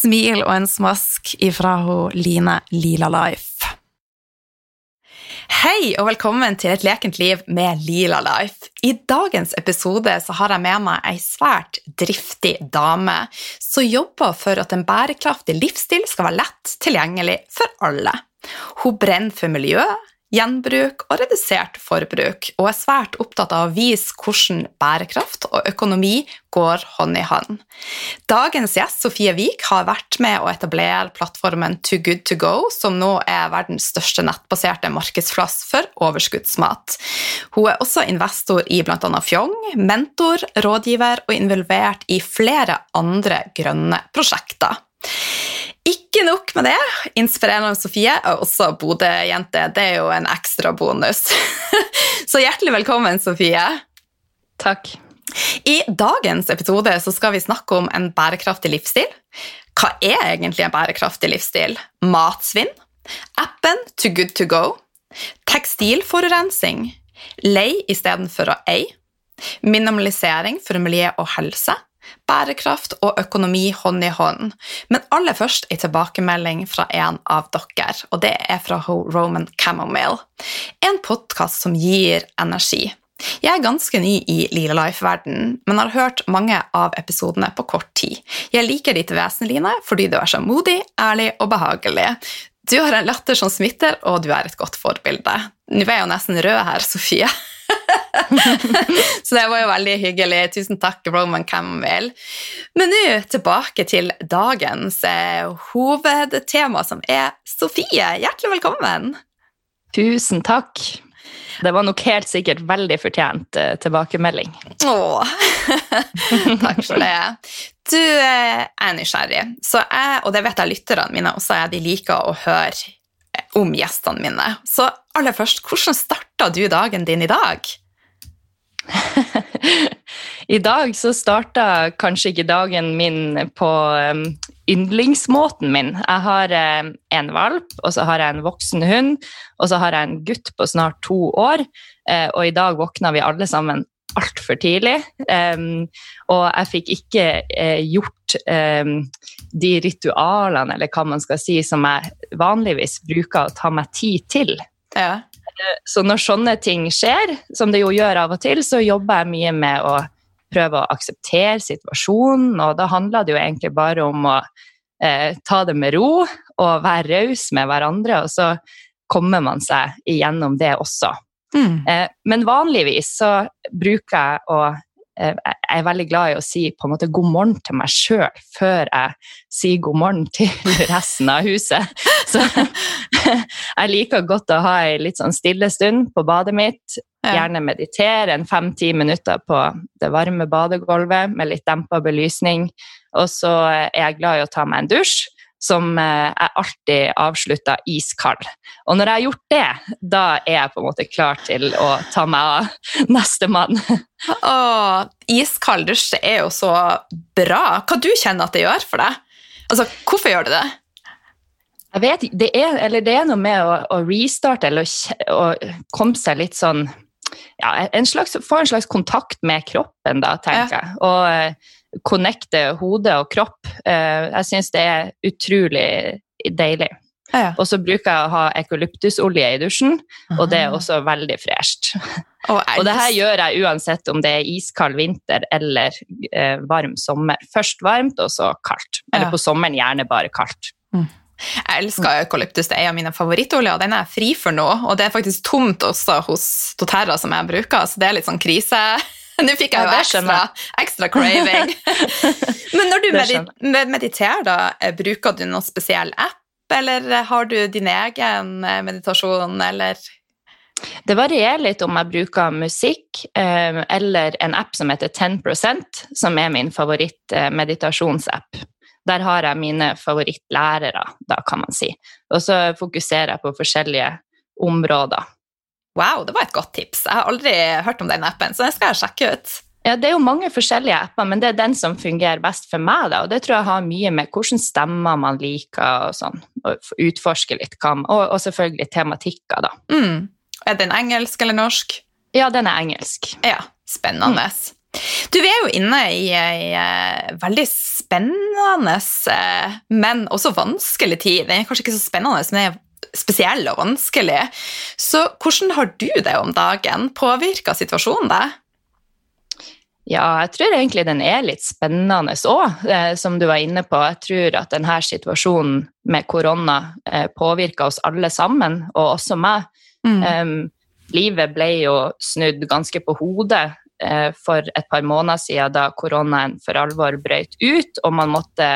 smil og en smask ifra hun Line Lila Life. Hei og velkommen til Et lekent liv med Lila Life. I dagens episode så har jeg med meg ei svært driftig dame som jobber for at en bærekraftig livsstil skal være lett tilgjengelig for alle. Hun brenner for miljøet, gjenbruk og redusert forbruk, og er svært opptatt av å vise hvordan bærekraft og økonomi går hånd i hånd. Dagens gjest, Sofie Wiik, har vært med å etablere plattformen Too Good To Go, som nå er verdens største nettbaserte markedsplass for overskuddsmat. Hun er også investor i bl.a. Fjong, mentor, rådgiver og involvert i flere andre grønne prosjekter. Ikke nok med det. Inspirerende Sofie er også Bodø-jente. Det er jo en ekstra bonus. Så hjertelig velkommen, Sofie. Takk. I dagens episode så skal vi snakke om en bærekraftig livsstil. Hva er egentlig en bærekraftig livsstil? Matsvinn? Appen Too Good To Go? Tekstilforurensning? Lei istedenfor å eie? Minimalisering for miljø og helse? Bærekraft og økonomi hånd i hånd. Men aller først en tilbakemelding fra en av dere, og det er fra Roman Chamomile. En podkast som gir energi. Jeg er ganske ny i Lila Life-verden, men har hørt mange av episodene på kort tid. Jeg liker ditt vesen, Line, fordi du er så modig, ærlig og behagelig. Du har en latter som smitter, og du er et godt forbilde. Nå er jeg jo nesten rød her, Sofie. så det var jo veldig hyggelig. Tusen takk, Roman Campbell. Men nå tilbake til dagens eh, hovedtema, som er Sofie. Hjertelig velkommen. Tusen takk. Det var nok helt sikkert veldig fortjent eh, tilbakemelding. Åh, takk for det. Du eh, er nysgjerrig, så jeg, og det vet jeg lytterne mine også er, de liker å høre om gjestene mine. Så aller først, hvordan starta du dagen din i dag? I dag så starta kanskje ikke dagen min på um, yndlingsmåten min. Jeg har um, en valp, og så har jeg en voksen hund, og så har jeg en gutt på snart to år. Uh, og i dag våkna vi alle sammen altfor tidlig. Um, og jeg fikk ikke uh, gjort de ritualene, eller hva man skal si, som jeg vanligvis bruker å ta meg tid til. Ja. Så når sånne ting skjer, som det jo gjør av og til, så jobber jeg mye med å prøve å akseptere situasjonen, og da handler det jo egentlig bare om å eh, ta det med ro og være raus med hverandre, og så kommer man seg igjennom det også. Mm. Eh, men vanligvis så bruker jeg å jeg er veldig glad i å si på en måte god morgen til meg sjøl før jeg sier god morgen til resten av huset. Så jeg liker godt å ha ei litt sånn stille stund på badet mitt. Gjerne meditere en fem-ti minutter på det varme badegulvet med litt dempa belysning. Og så er jeg glad i å ta meg en dusj som jeg eh, alltid avslutter iskald. Og når jeg har gjort det, da er jeg på en måte klar til å ta meg av nestemann. Iskald dusj er jo så bra. Hva du kjenner at det gjør for deg? Altså, Hvorfor gjør du det? Jeg vet det er, eller det er noe med å, å restarte eller å, å komme seg litt sånn ja, en slags, få en slags kontakt med kroppen, da, tenker jeg. Og uh, connecte hode og kropp. Uh, jeg syns det er utrolig deilig. Ja. Og så bruker jeg å ha eukalyptusolje i dusjen, og det er også veldig fresht. Og, Og det her gjør jeg uansett om det er iskald vinter eller eh, varm sommer. Først varmt, og så kaldt. Eller Ja. på sommeren gjerne bare kaldt. Jeg elsker eukalyptus, det er en av mine favorittoljer. og Den er fri for nå, og det er faktisk tomt også hos doTERRA som jeg bruker, så det er litt sånn krise. Nå fikk jeg jo ekstra, ekstra craving. Men når du mediterer, da, eh, bruker du noen spesiell app, eller har du din egen eh, meditasjon, eller Det varierer litt om jeg bruker musikk eh, eller en app som heter 10% som er min favoritt-meditasjonsapp. Der har jeg mine favorittlærere, da kan man si. Og så fokuserer jeg på forskjellige områder. Wow, det var et godt tips. Jeg har aldri hørt om den appen, så den skal jeg sjekke ut. Ja, Det er jo mange forskjellige apper, men det er den som fungerer best for meg. da, og Det tror jeg har mye med hvilke stemmer man liker, og sånn, og utforske litt hva man- Og, og selvfølgelig tematikker, da. Mm. Er den engelsk eller norsk? Ja, den er engelsk. Ja, spennende. Du, vi er jo inne i ei eh, veldig spennende, eh, men også vanskelig tid. Den er kanskje ikke så spennende, men den er spesiell og vanskelig. Så hvordan har du det om dagen? Påvirker situasjonen deg? Ja, jeg tror egentlig den er litt spennende òg, eh, som du var inne på. Jeg tror at denne situasjonen med korona eh, påvirker oss alle sammen, og også meg. Mm. Um, livet ble jo snudd ganske på hodet eh, for et par måneder siden da koronaen for alvor brøt ut, og man måtte,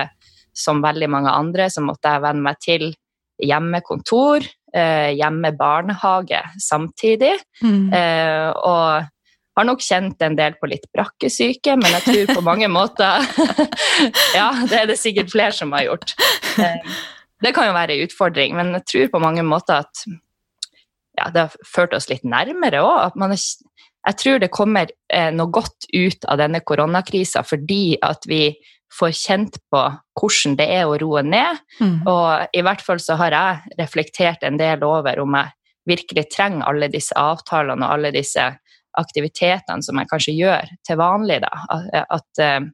som veldig mange andre, så måtte jeg venne meg til hjemmekontor, eh, hjemmebarnehage samtidig. Mm. Eh, og har nok kjent en del på litt brakkesyke, men jeg tror på mange måter Ja, det er det sikkert flere som har gjort. Eh, det kan jo være en utfordring, men jeg tror på mange måter at ja, det har ført oss litt nærmere òg. Jeg tror det kommer noe godt ut av denne koronakrisa fordi at vi får kjent på hvordan det er å roe ned. Mm. Og i hvert fall så har jeg reflektert en del over om jeg virkelig trenger alle disse avtalene og alle disse aktivitetene som jeg kanskje gjør til vanlig. Da. At, at uh,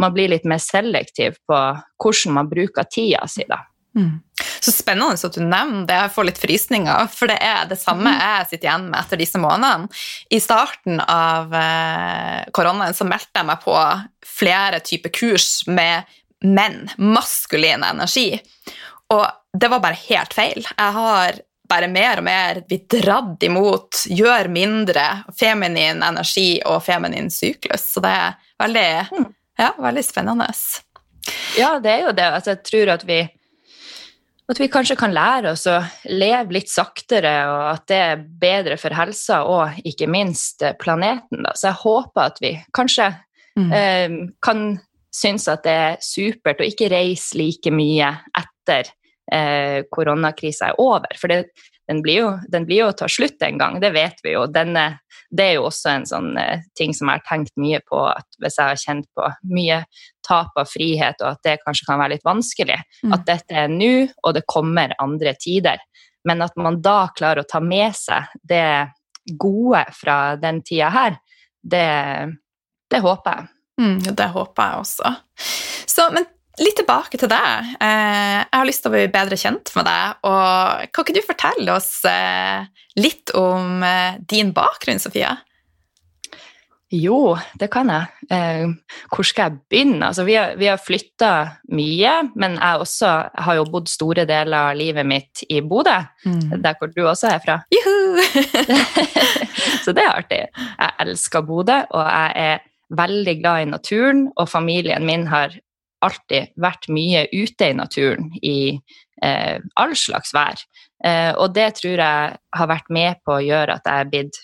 man blir litt mer selektiv på hvordan man bruker tida si. Da. Mm. Så spennende at du nevner det. Jeg får litt frysninger, for det er det samme jeg sitter igjen med etter disse månedene. I starten av eh, koronaen så meldte jeg meg på flere typer kurs med menn, maskulin energi. Og det var bare helt feil. Jeg har bare mer og mer blitt dratt imot gjør mindre feminin energi og feminin syklus. Så det er veldig, ja, veldig spennende. Ja, det er jo det. Altså, jeg tror at vi at vi kanskje kan lære oss å leve litt saktere, og at det er bedre for helsa og ikke minst eh, planeten. Da. Så jeg håper at vi kanskje Mm. eh, kan synes at det er supert å ikke reise like mye etter eh, koronakrisa er over. For det, den, blir jo, den blir jo ta slutt en gang, det vet vi jo. Denne, det er jo også en sånn eh, ting som jeg har tenkt mye på, at hvis jeg har kjent på mye tap av frihet, og at det kanskje kan være litt vanskelig, Mm. at dette er nå, og det kommer andre tider. Men at man da klarer å ta med seg det gode fra den tida her, det, det håper jeg. Mm, det håper jeg også. Så, men litt tilbake til deg. Eh, jeg har lyst til å bli bedre kjent med deg. og Kan ikke du fortelle oss eh, litt om eh, din bakgrunn, Sofia? Jo, det kan jeg. Hvor skal jeg begynne? Altså, vi har, vi har flytta mye, men jeg også har jo bodd store deler av livet mitt i Bodø, der hvor du også er fra. Juhu! Så det er artig. Jeg elsker Bodø, og jeg er veldig glad i naturen, og familien min har alltid vært mye ute i naturen i eh, all slags vær. Eh, og det tror jeg har vært med på å gjøre at jeg er blitt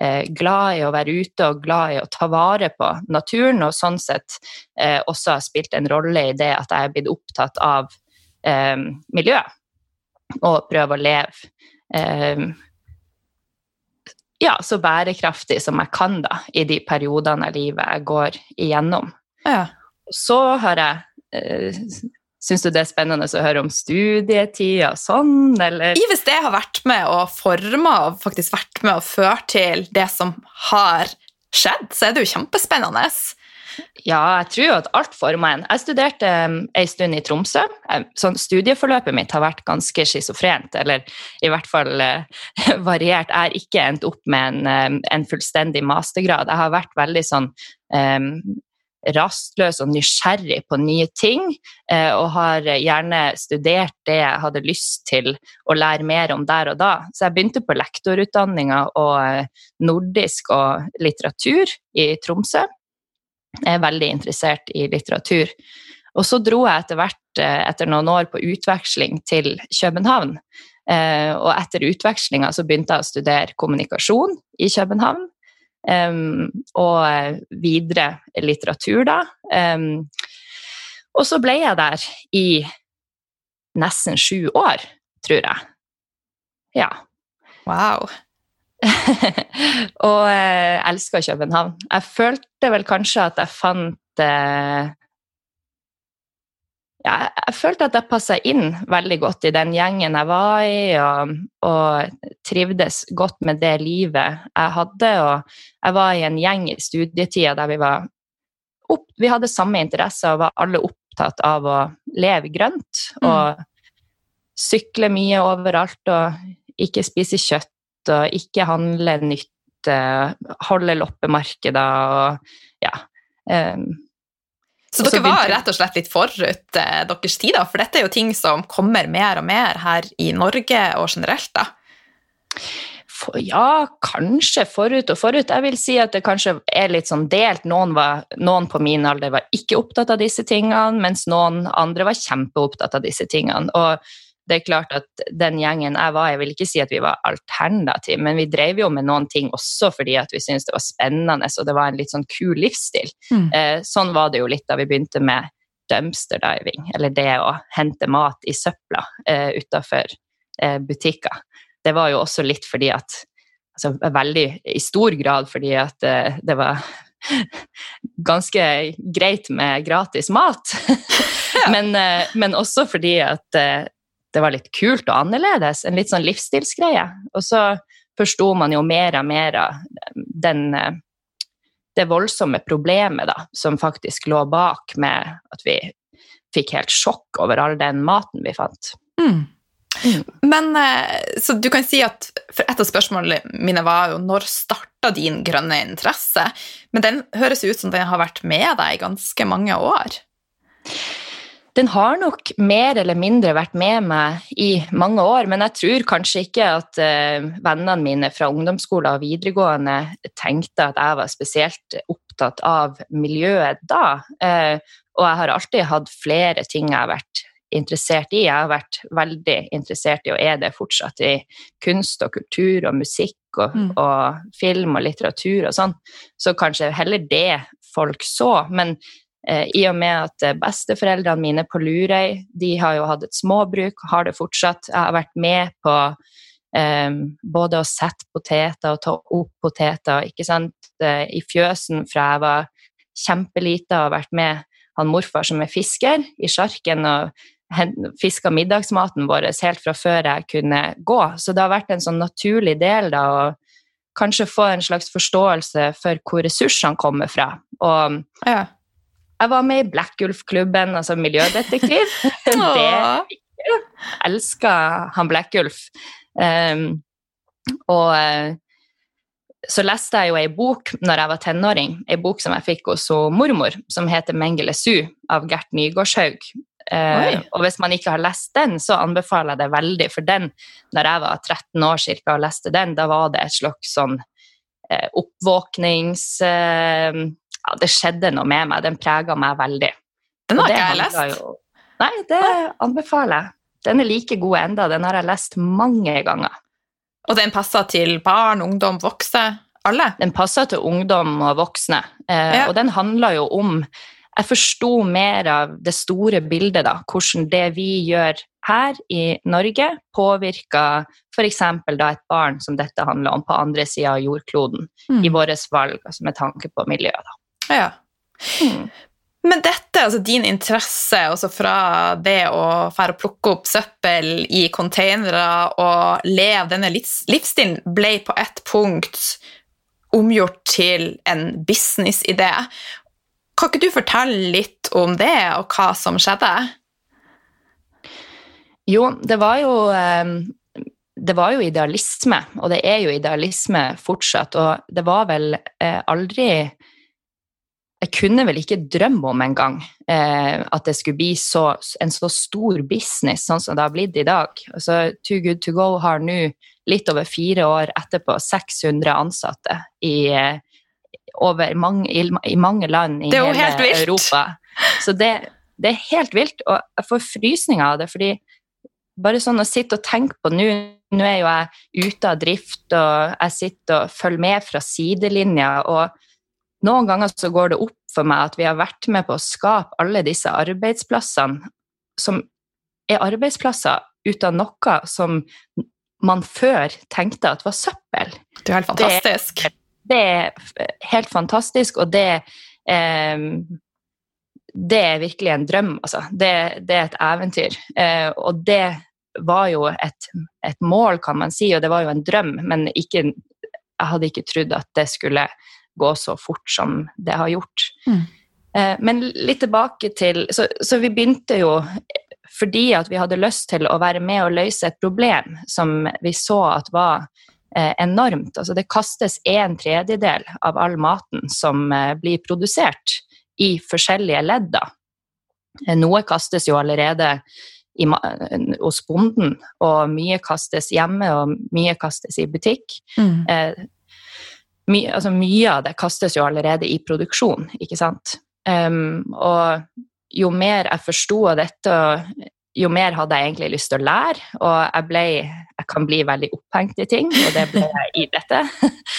eh, glad i å være ute og glad i å ta vare på naturen, og sånn sett eh, også har spilt en rolle i det at jeg er blitt opptatt av eh, miljø, og prøve å leve eh, ja, så bærekraftig som jeg kan da, i de periodene av livet jeg går igjennom. Ja. Så har jeg eh, Syns du det er spennende å høre om studietida sånn, eller? Hvis det har vært med og forma og faktisk vært med og ført til det som har skjedd, så er det jo kjempespennende. Ja, jeg tror jo at alt former en. Jeg studerte um, en stund i Tromsø. Sånn, studieforløpet mitt har vært ganske schizofrent, eller i hvert fall uh, variert. Jeg har ikke endt opp med en, en, fullstendig mastergrad. Jeg har vært veldig sånn um, rastløs og nysgjerrig på nye ting, uh, og har gjerne studert det jeg hadde lyst til å lære mer om der og da. Så jeg begynte på lektorutdanninga og uh, nordisk og litteratur i Tromsø. Jeg er veldig interessert i litteratur. Og så dro jeg etter hvert, eh, etter noen år, på utveksling til København. Eh, og etter utvekslinga så begynte jeg å studere kommunikasjon i København. Og videre litteratur, da. og så ble jeg der i nesten sju år, tror jeg. Ja. Wow. og jeg eh, elska København. Jeg følte vel kanskje at jeg fant eh, ja, jeg følte at jeg passa inn veldig godt i den gjengen jeg var i, og, og, trivdes godt med det livet jeg hadde. Og jeg var i en gjeng i studietida der vi var opp, Vi hadde samme interesser og var alle opptatt av å leve grønt. Mm. Og sykle mye overalt og ikke spise kjøtt og ikke handle nytt, holde loppemarkeder og ja. Um, så dere var rett og slett litt forut eh, deres tid, da? For dette er jo ting som kommer mer og mer her i Norge og generelt, da? For, ja, kanskje forut og forut. Jeg vil si at det kanskje er litt sånn delt. Noen, var, noen på min alder var ikke opptatt av disse tingene, mens noen andre var kjempeopptatt av disse tingene. Og det er klart at den gjengen jeg var jeg vil ikke si at vi var alternativ, men vi drev jo med noen ting også fordi at vi syntes det var spennende og det var en litt sånn kul livsstil. Mm. Eh, sånn var det jo litt da vi begynte med dumpster diving, eller det å hente mat i søpla eh, utafor eh, butikker. Det var jo også litt fordi at altså veldig i stor grad fordi at eh, det var ganske greit med gratis mat. men, eh, men, også fordi at eh, det var litt kult og annerledes. En litt sånn livsstilsgreie. Og så forsto man jo mer og mer av den, eh, det voldsomme problemet da, som faktisk lå bak med at vi fikk helt sjokk over all den maten vi fant. Mm. Mm. Men eh, Så du kan si at for Et av spørsmålene mine var jo når starta din grønne interesse? Men den høres ut som den har vært med deg i ganske mange år? Den har nok mer eller mindre vært med meg i mange år, men jeg tror kanskje ikke at uh, vennene mine fra ungdomsskolen og videregående tenkte at jeg var spesielt opptatt av miljøet da. Uh, og jeg har alltid hatt flere ting jeg har vært interessert i. Jeg har vært veldig interessert i, og er det fortsatt, i kunst og kultur og musikk og, mm. og film og litteratur og sånn. Så kanskje heller det folk så. Men Eh, I og med at eh, besteforeldrene mine på Lurøy de har jo hatt et småbruk, har det fortsatt. Jeg har vært med på um, både å sette poteter og ta opp poteter ikke sant? i fjøsen fra jeg var kjempelita og vært med han morfar som er fisker, i sjarken og fiska middagsmaten vår helt fra før jeg kunne gå. Så det har vært en sånn naturlig del da å kanskje få en slags forståelse for hvor ressursene kommer fra. Og ja. Jeg var med i Blackulf-klubben, altså miljødetektiv. det jeg elsker han Blackulf. Um, og eh, så leste jeg jo ei bok når jeg var tenåring, ei bok som jeg fikk hos mormor, som heter 'Mengele Su' av Gert Nygårdshaug. Uh, og hvis man ikke har lest den, så anbefaler jeg det veldig, for den, når jeg var 13 år cirka, og leste den, da var det et slags sånn uh, oppvåknings... Uh, ja, det skjedde noe med meg. Den prega meg veldig. Den har ikke jeg lest. Jo... Nei, det anbefaler jeg. Den er like god enda. Den har jeg lest mange ganger. Og den passer til barn, ungdom, voksne? Alle? Den passer til ungdom og voksne. Eh, ja. Og den handler jo om Jeg forsto mer av det store bildet, da. Hvordan det vi gjør her i Norge, påvirker f.eks. et barn som dette handler om, på andre sida av jordkloden, mm. i våre valg, altså med tanke på miljøet. Da. Ja. Mm. Men dette, altså din interesse også fra det å fære plukke opp søppel i containere og leve denne livsstilen, ble på et punkt omgjort til en businessidé. Kan ikke du fortelle litt om det, og hva som skjedde? Jo, det var jo ehm, det var jo idealisme, og det er jo idealisme fortsatt. Og det var vel eh, aldri Jeg kunne vel ikke drømme om engang eh, at det skulle bli så, en så stor business sånn som det har blitt i dag. Altså, Too Good To Go har nå, litt over fire år etterpå, 600 ansatte i, eh, mange, i, i mange land i hele Europa. Så det, det, er helt vilt, og jeg får frysninger av det. fordi bare sånn å sitte og tenke på nå Nå er jo jeg ute av drift, og jeg sitter og følger med fra sidelinja. Og noen ganger så går det opp for meg at vi har vært med på å skape alle disse arbeidsplassene som er arbeidsplasser ut av noe som man før tenkte at var søppel. Det er helt fantastisk. Det, det er helt fantastisk, og det eh, det er virkelig en drøm, altså. Det, det er et eventyr. Eh, og det var jo et, et, mål, kan man si, og det var jo en drøm, men ikke, jeg hadde ikke trodd at det skulle gå så fort som det har gjort. Mm. Eh, men litt tilbake til så, så, vi begynte jo fordi at vi hadde lyst til å være med og løse et problem som vi så at var eh, enormt. Altså det kastes en tredjedel av all maten som eh, blir produsert i forskjellige ledd. Noe kastes jo allerede i, hos bonden, og mye kastes hjemme, og mye kastes i butikk. Mm. Eh, my, altså mye av det kastes jo allerede i produksjon, ikke sant. Um, og jo mer jeg forsto av dette, jo mer hadde jeg egentlig lyst til å lære. Og jeg, ble, jeg kan bli veldig opphengt i ting, og det ble jeg i dette.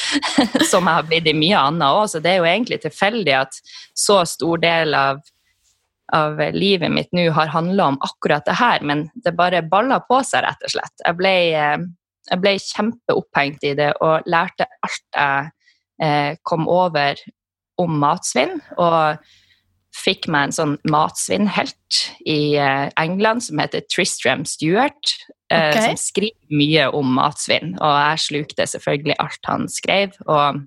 Som jeg har blitt i mye annet òg. Så det er jo egentlig tilfeldig at så stor del av, av livet mitt nå har handla om akkurat det her, men det bare balla på seg, rett og slett. Jeg ble, jeg ble kjempeopphengt i det og lærte alt jeg eh, kom over om matsvinn. og fikk meg en sånn matsvinnhelt i eh, England som heter Tristram Stewart. Eh, okay. Som skriver mye om matsvinn, og jeg slukte selvfølgelig alt han skrev. Og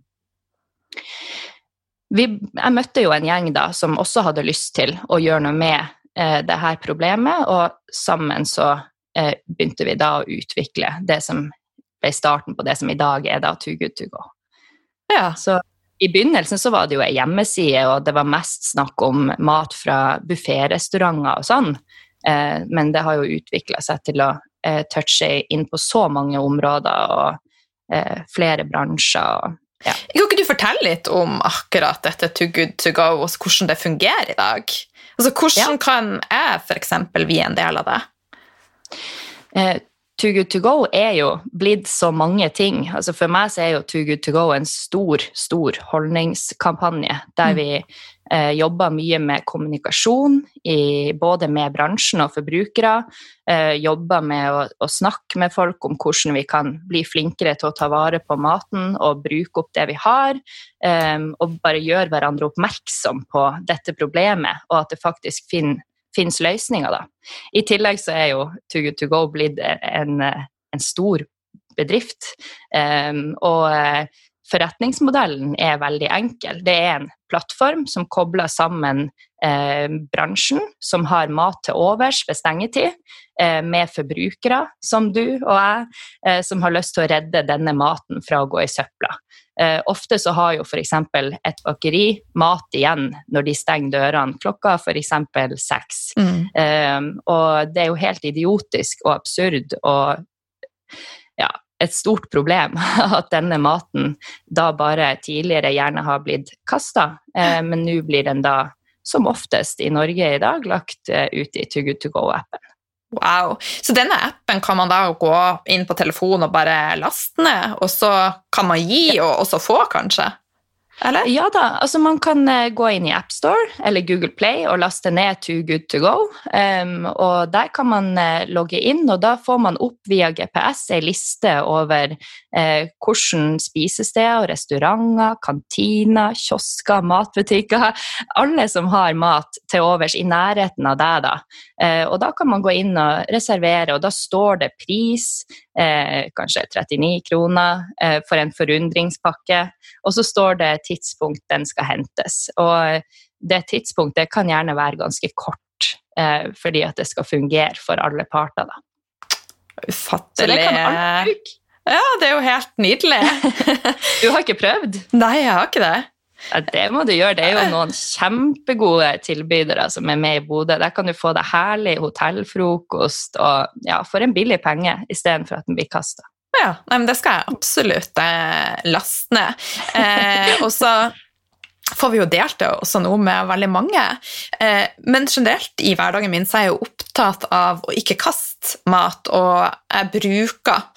vi, jeg møtte jo en gjeng da som også hadde lyst til å gjøre noe med eh, det her problemet, og sammen så eh, begynte vi da å utvikle det som ble starten på det som i dag er da Too Good To Go. Ja. Så i begynnelsen så var det jo ei hjemmeside, og det var mest snakk om mat fra bufférestauranter og sånn. Eh, men det har jo utvikla seg til å eh, touche inn på så mange områder og eh, flere bransjer. Og, ja. Kan ikke du fortelle litt om akkurat dette Too Good To Go, og hvordan det fungerer i dag? Altså, hvordan ja. kan jeg f.eks. bli en del av det? Too Good To Go er jo blitt så mange ting. Altså for meg så er jo Too Good To Go en stor, stor holdningskampanje der mm. vi eh, jobber mye med kommunikasjon, i, både med bransjen og forbrukere. Eh, jobber med å, å, snakke med folk om hvordan vi kan bli flinkere til å ta vare på maten og bruke opp det vi har. Eh, og bare gjøre hverandre oppmerksom på dette problemet, og at det faktisk finner finnes løsninger, da. I tillegg så er jo Too Good To Go blitt en, en stor bedrift. Um, og eh, forretningsmodellen er veldig enkel. Det er en plattform som kobler sammen eh, bransjen, som har mat til overs ved stengetid, eh, med forbrukere som du og jeg, eh, som har lyst til å redde denne maten fra å gå i søpla. Eh, ofte så har jo f.eks. et bakeri mat igjen når de stenger dørene klokka f.eks. seks. Mm. Eh, og det er jo helt idiotisk og absurd og ja, et stort problem at denne maten da bare tidligere gjerne har blitt kasta, eh, men nå blir den da som oftest i Norge i dag lagt eh, ut i Too Good To Go-appen. Wow. Så denne appen kan man da gå inn på telefonen og bare laste ned, og så kan man gi og også få, kanskje? Eller? Ja da, altså man kan eh, gå inn i AppStore eller Google Play og laste ned Too Good To Go. Um, og der kan man uh, logge inn, og da får man opp via GPS ei liste over uh, hvordan spisesteder, restauranter, kantiner, kiosker, matbutikker Alle som har mat til overs i nærheten av deg, da. Uh, og da kan man gå inn og reservere, og da står det pris, kanskje 39 kroner for en forundringspakke, og så står det tidspunkt den skal hentes. Og det tidspunktet kan gjerne være ganske kort, eh, fordi at det skal fungere for alle parter. Da. Ufattelig. Så det kan alle bruke. Ja, det er jo helt nydelig. du har ikke prøvd? Nei, jeg har ikke det. Ja, det må du gjøre. Det er jo noen kjempegode tilbydere som er med i Bodø. Der kan du få deg herlig hotellfrokost og ja, for en billig penge istedenfor at den blir kasta. Ja, nei, men det skal jeg absolutt eh, laste ned. Eh, og så får vi jo delt det også nå med veldig mange. Eh, men generelt i hverdagen min så er jeg jo opptatt av å ikke kaste mat, og jeg bruker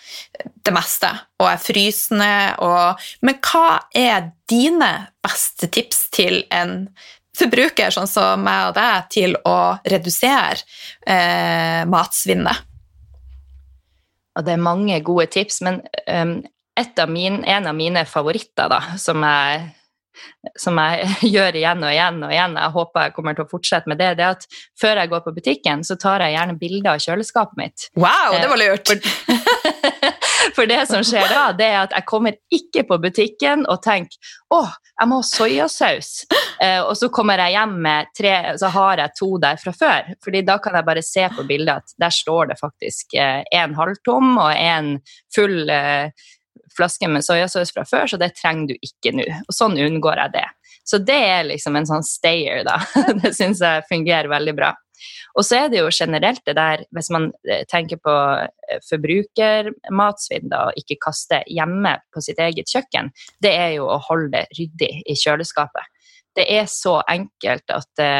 det meste, og jeg fryser ned og Men hva er dine beste tips til en forbruker sånn som meg og deg til å redusere eh, matsvinnet? Og det er mange gode tips, men um, av min, en av mine favoritter, da, som jeg, som jeg, gjør igjen og igjen og igjen, jeg håper jeg kommer til å fortsette med det, det er at før jeg går på butikken, så tar jeg gjerne bilder av kjøleskapet mitt. Wow, det var lurt! For det som skjer da, det er at jeg kommer ikke på butikken og tenker å, jeg må ha soyasaus. Eh, og så kommer jeg hjem med tre, så har jeg to der fra før. fordi da kan jeg bare se på bildet at der står det faktisk eh, halvtom og én full eh, flaske med soyasaus fra før, så det trenger du ikke nå. Og sånn unngår jeg det. Så det er liksom en sånn stayer, da. Det syns jeg fungerer veldig bra. Og så er det jo generelt det der, hvis man tenker på forbrukermatsvinn, da, og ikke kaste hjemme på sitt eget kjøkken, det er jo å holde det ryddig i kjøleskapet. Det er så enkelt at det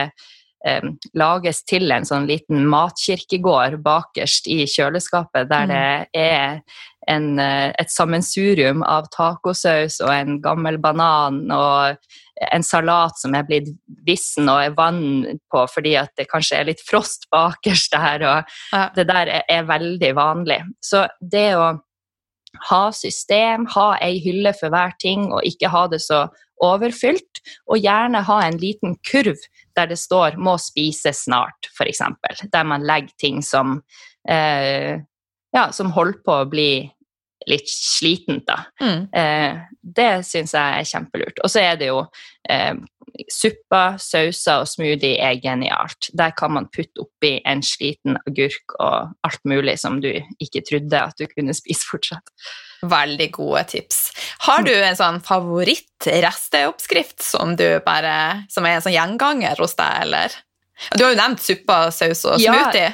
eh, lages til en sånn liten matkirkegård bakerst i kjøleskapet, der mm. det er en, et sammensurium av tacosaus og en gammel banan og en salat som er blitt vissen og er vann på fordi at det kanskje er litt frost bakerst der, og ja. det der er, er, veldig vanlig. Så det å ha system, ha ei hylle for hver ting, og ikke ha det så overfylt, og gjerne ha en liten kurv der det står 'må spise snart', f.eks., der man legger ting som eh, ja, som holder på å bli litt slitent, da. Mm. Eh, det syns jeg er kjempelurt. Og så er det jo eh, supper, sauser og smoothie er genialt. Der kan man putte oppi en sliten agurk og alt mulig som du ikke trodde at du kunne spise fortsatt. Veldig gode tips. Har du en sånn favorittresteoppskrift som, som er en sånn gjenganger hos deg, eller? Du har jo nevnt suppa, saus og smoothie. Ja,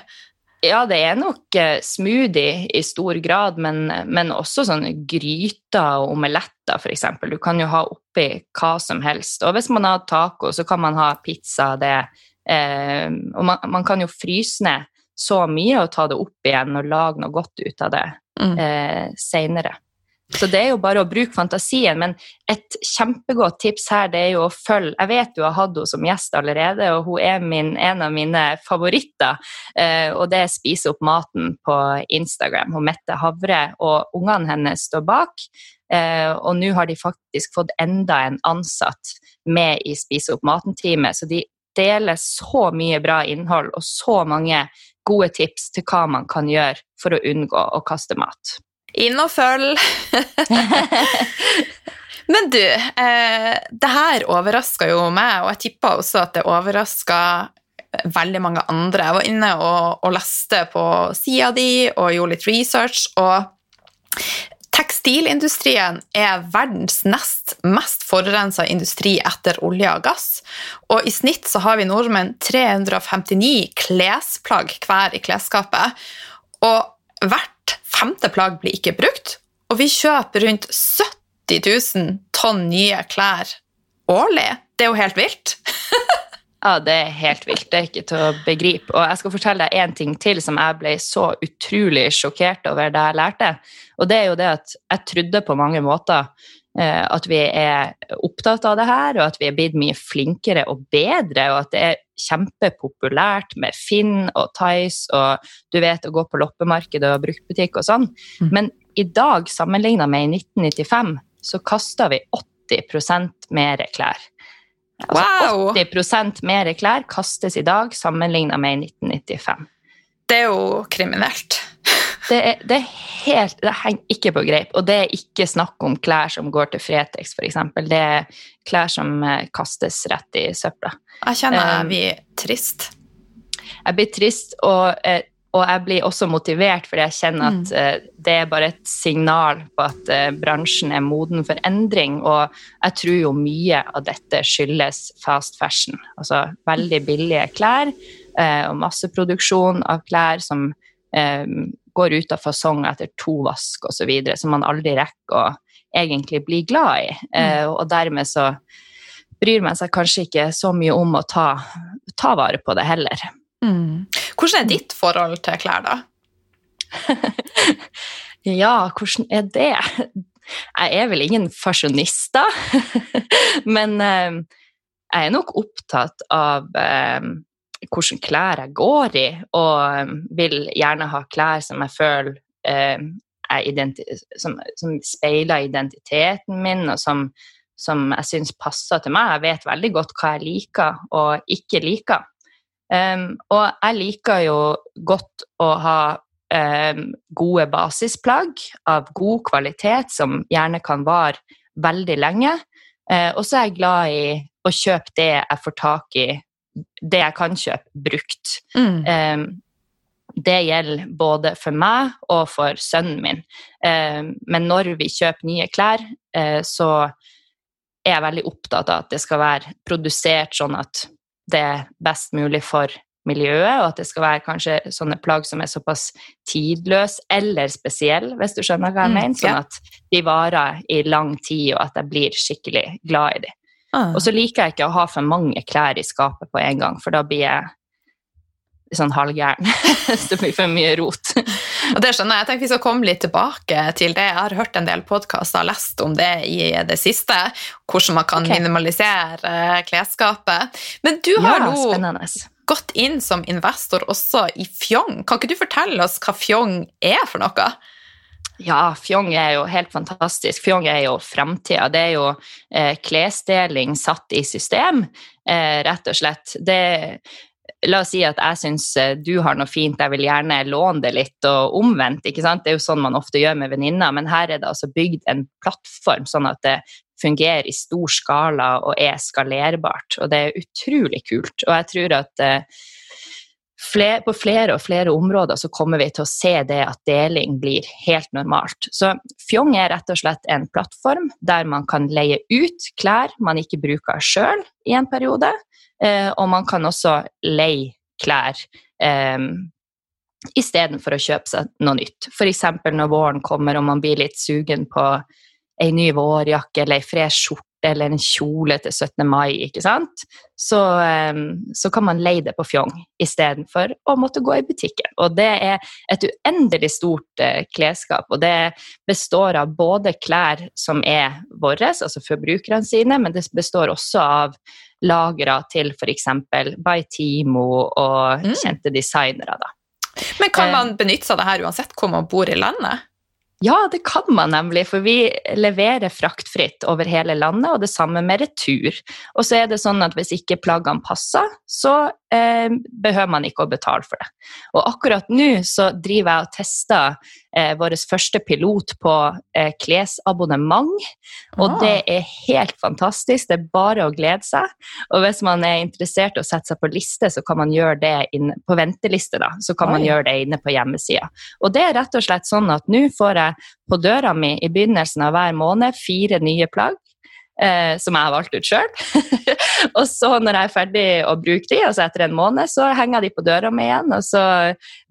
ja, det er nok eh, smoothie i stor grad, men, men også sånne gryter og omeletter, f.eks. Du kan jo ha oppi hva som helst. Og hvis man har taco, så kan man ha pizza det. Eh, og man, man, kan jo fryse ned så mye og ta det opp igjen og lage noe godt ut av det mm. eh, seinere. Så det er jo bare å bruke fantasien. Men et kjempegodt tips her det er jo å følge Jeg vet du har hatt henne som gjest allerede, og hun er min, en av mine favoritter. Eh, og det er Spise opp maten på Instagram. Hun Mette Havre og ungene hennes står bak. Eh, og nå har de faktisk fått enda en ansatt med i Spise opp maten-teamet. Så de deler så mye bra innhold og så mange gode tips til hva man kan gjøre for å unngå å kaste mat. Inn og følg. Men du, eh, det her overraska jo meg, og jeg tippa også at det overraska veldig mange andre. Jeg var inne og, og leste på sida di og gjorde litt research, og Tekstilindustrien er verdens nest mest forurensa industri etter olje og gass. Og i snitt så har vi nordmenn 359 klesplagg hver i klesskapet. Og hvert femte plagg blir ikke brukt, og vi kjøper rundt 70 000 tonn nye klær årlig. Det er jo helt vilt. ja, det er helt vilt. Det er ikke til å begripe. Og jeg skal fortelle deg en ting til som jeg ble så utrolig sjokkert over da jeg lærte. Og det er jo det at jeg trodde på mange måter at vi er opptatt av det her, og at vi er blitt mye flinkere og bedre, og at det er kjempepopulært med Finn og Tice og du vet å gå på loppemarkedet og bruktbutikk og sånn. Mm. Men i dag, sammenligna med i 1995, så kasta vi 80% mer klær. Altså Wow! 80% mer klær kastes i dag sammenligna med i 1995. Det er jo kriminelt. Det er, det er helt Det henger ikke på greip. Og det er ikke snakk om klær som går til Fretex, f.eks. Det er klær som eh, kastes rett i søpla. Jeg kjenner jeg Um, blir trist. Jeg blir trist, og, eh, og jeg blir også motivert, fordi jeg kjenner at mm. det er bare et signal på at eh, bransjen er moden for endring. Og jeg tror jo mye av dette skyldes fast fashion. Altså veldig billige klær eh, og masseproduksjon av klær som eh, går ut av fasong etter to vask osv., som man aldri rekker å egentlig bli glad i. Eh, og dermed så bryr man seg kanskje ikke så mye om å ta, ta vare på det heller. Mm. Hvordan er ditt forhold til klær, da? Ja, hvordan er det? Jeg er vel ingen fasjonist, da. Men eh, jeg er nok opptatt av eh, hvilke klær jeg går i, og eh, vil gjerne ha klær som jeg føler identi som, som speiler identiteten min, og som, som jeg syns passer til meg. Jeg vet veldig godt hva jeg liker og ikke liker. Um, og jeg liker jo godt å ha um, gode basisplagg av god kvalitet, som gjerne kan vare veldig lenge. Uh, og så er jeg glad i å kjøpe det jeg får tak i, det jeg kan kjøpe, brukt. Mm. Um, det gjelder både for meg og for sønnen min. Um, men når vi kjøper nye klær, eh, så er jeg veldig opptatt av at det skal være produsert sånn at det er best mulig for miljøet, og at det skal være kanskje sånne plagg som er såpass tidløse eller spesielle, hvis du skjønner hva jeg Mm, mener, sånn at de varer i lang tid, og at jeg blir skikkelig glad i dem. Ah. Og så liker jeg ikke å ha for mange klær i skapet på en gang, for da blir jeg sånn halvgæren. Det blir for mye rot. Og det skjønner jeg. Jeg tenker Vi skal komme litt tilbake til det. Jeg har hørt en del podkaster og lest om det i det siste. Hvordan man kan okay. minimalisere klesskapet. Men du har Ja, nå spennende. gått inn som investor også i Fjong. Kan ikke du fortelle oss hva Fjong er for noe? Ja, Fjong er jo helt fantastisk. Fjong er jo framtida. Det er jo eh, klesdeling satt i system, eh, rett og slett. Det, la oss si at jeg syns eh, du har noe fint, jeg vil gjerne låne det litt, og omvendt. ikke sant? Det er jo sånn man ofte gjør med venninner, men her er det altså bygd en plattform sånn at det fungerer i stor skala og er skalerbart. Og det er utrolig kult. Og jeg tror at eh, fle- på flere og flere områder så kommer vi til å se det at deling blir helt normalt. Så Fjong er rett og slett en plattform der man kan leie ut klær man ikke bruker sjøl i en periode, eh, og man kan også leie klær eh, istedenfor å kjøpe seg noe nytt. F.eks. når våren kommer og man blir litt sugen på ei ny vårjakke eller ei fresh skjorte eller en kjole til 17. mai, ikke sant? Så, eh, så kan man leie det på Fjong istedenfor å måtte gå i butikken. Og det er et uendelig stort eh, klesskap, og det består av både klær som er våre, altså forbrukerne sine, men det består også av lagre til f.eks. Baitimo Timo og Mm. kjente designere. da. Men kan Eh. man benytte seg av det her uansett hvor man bor i landet? Ja, det kan man nemlig, for vi leverer fraktfritt over hele landet, og det samme med retur. Og så er det sånn at hvis ikke plaggene passer, så eh, behøver man ikke å betale for det. Og akkurat nå så driver jeg og tester eh, vår første pilot på eh, klesabonnement, og Ah. det er helt fantastisk. Det er bare å glede seg. Og hvis man er interessert i å sette seg på liste, så kan man gjøre det inn, på venteliste, da. Så kan man gjøre det inne på hjemmesida. Og det er rett og slett sånn at nå får jeg på døra mi i begynnelsen av hver måned fire nye plagg. Eh, som jeg har valgt ut sjøl. og så når jeg er ferdig å bruke de, altså etter en måned, så henger de på døra mi igjen. Og så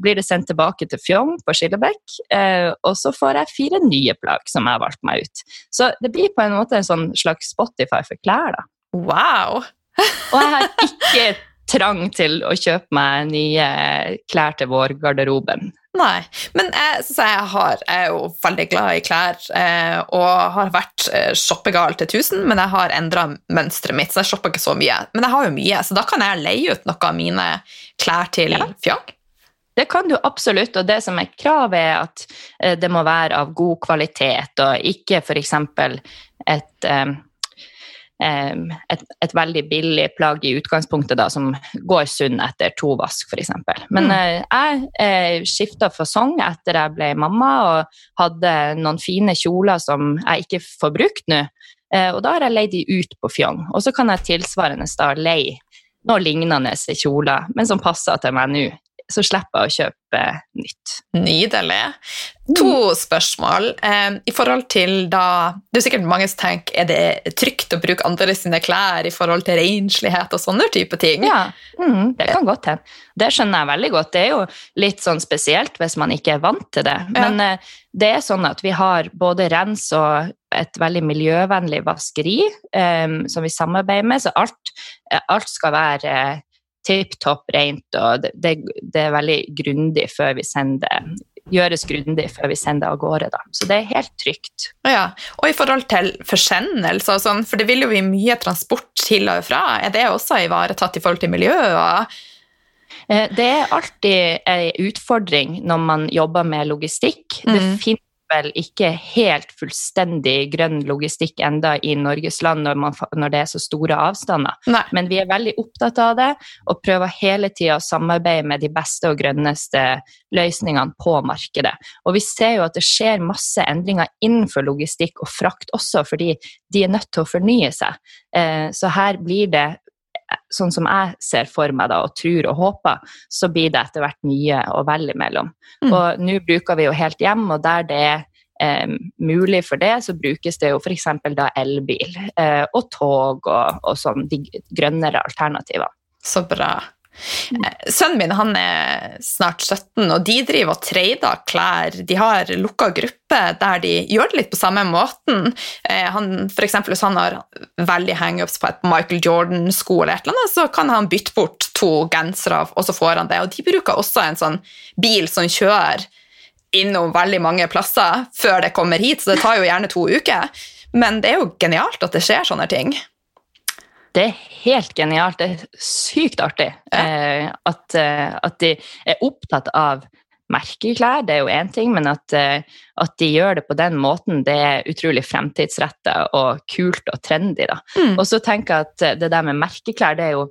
blir det sendt tilbake til Fjong på Skillebekk. Eh, og så får jeg fire nye plagg som jeg har valgt meg ut. Så det blir på en måte en sånn slags Spotify for klær, da. Wow! Og jeg har ikke trang til å kjøpe meg nye klær til vårgarderoben. Nei. Men jeg, så jeg, har, jeg er jo veldig glad i klær eh, og har vært eh, shoppegal til 1000, men jeg har endra mønsteret mitt, så jeg shopper ikke så mye. Men jeg har jo mye, så da kan jeg leie ut noe av mine klær til Ja. fjong. Det kan du absolutt, og det som er kravet, er at eh, det må være av god kvalitet, og ikke f.eks. et em, et, et veldig billig plagg i utgangspunktet da, som går sunn etter to vask, f.eks. Men Mm. eh, jeg eh, skifta fasong etter jeg ble mamma, og hadde noen fine kjoler som jeg ikke får brukt nå. Eh, og da har jeg leid de ut på Fjong. Og så kan jeg tilsvarende da leie noe lignende kjoler, men som passer til meg nå. Så slipper jeg å kjøpe nytt. Nydelig. To spørsmål. Eh, I forhold til da Det er sikkert mange som tenker er det trygt å bruke andre sine klær i forhold til renslighet og sånne type ting. Ja, mm, det kan godt hende. Det skjønner jeg veldig godt. Det er jo litt sånn spesielt hvis man ikke er vant til det. Men ja. det er sånn at vi har både rens og et veldig miljøvennlig vaskeri um, som vi samarbeider med, så alt, eh, alt skal være eh, tipp topp rent, og det, det, er veldig grundig før vi sender gjøres grundig før vi sender av gårde. Da. Så det er helt trygt. Ja, Og i forhold til forsendelse og sånn, for det vil jo bli mye transport til og fra, er det også ivaretatt i forhold til miljøet? Eh, Det er alltid en utfordring når man jobber med logistikk. Det Mhm. finnes vel ikke helt fullstendig grønn logistikk enda i Norges land når, man, når det er så store avstander. Nei. Men vi er veldig opptatt av det og prøver hele tida å samarbeide med de beste og grønneste løsningene på markedet. Og vi ser jo at det skjer masse endringer innenfor logistikk og frakt også, fordi de er nødt til å fornye seg. Eh, Så her blir det sånn som jeg ser for meg da, og tror og håper, så blir det etter hvert mye å velge mellom. Mm. Og nå bruker vi jo helt hjem, og der det er eh, mulig for det, så brukes det jo f.eks. da elbil eh, og tog og, og sånn de grønnere alternativer. Så bra. Eh, Sønnen min han er snart 17, og de driver og trader klær. De har lukka gruppe der de gjør det litt på samme måten. Eh, han, for eksempel, hvis han har veldig hangups på et Michael Jordan-sko, eller et eller annet, så kan han bytte bort to gensere, og så får han det. Og de bruker også en sånn bil som kjører innom veldig mange plasser før det kommer hit, så det tar jo gjerne to uker. Men det er jo genialt at det skjer sånne ting. Det er helt genialt. Det er sykt artig eh, at, eh, at de er opptatt av merkeklær, det er jo én ting, men at, eh, at de gjør det på den måten, det er utrolig fremtidsretta og kult og trendy. Da. Mm. Og så tenker jeg at eh, det der med merkeklær, det er jo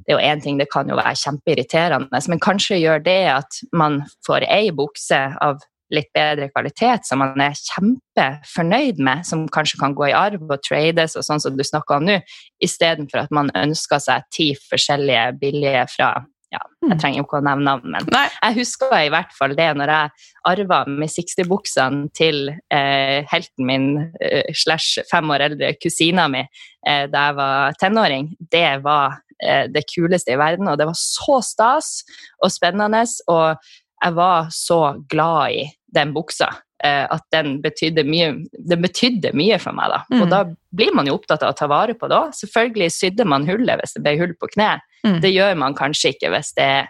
det er jo én ting, det kan jo være kjempeirriterende, men kanskje gjør det at man får ei bukse av litt bedre kvalitet som man er kjempefornøyd med, som kanskje kan gå i arv og trades og sånn som du snakka om nå, istedenfor at man ønsker seg ti forskjellige billige fra ja, jeg trenger jo ikke å nevne navn, men Nei. jeg husker i hvert fall det når jeg arva med 60-buksene til eh, helten min eh, slash fem år eldre kusina mi eh, da jeg var tenåring. Det var eh, det kuleste i verden, og det var så stas og spennende. Og jeg var så glad i den buksa. eh, At den betydde mye, den betydde mye for meg. da. Mm. Og da blir man jo opptatt av å ta vare på det òg. Selvfølgelig sydde man hullet hvis det ble hull på kne. Mm. Det gjør man kanskje ikke hvis det er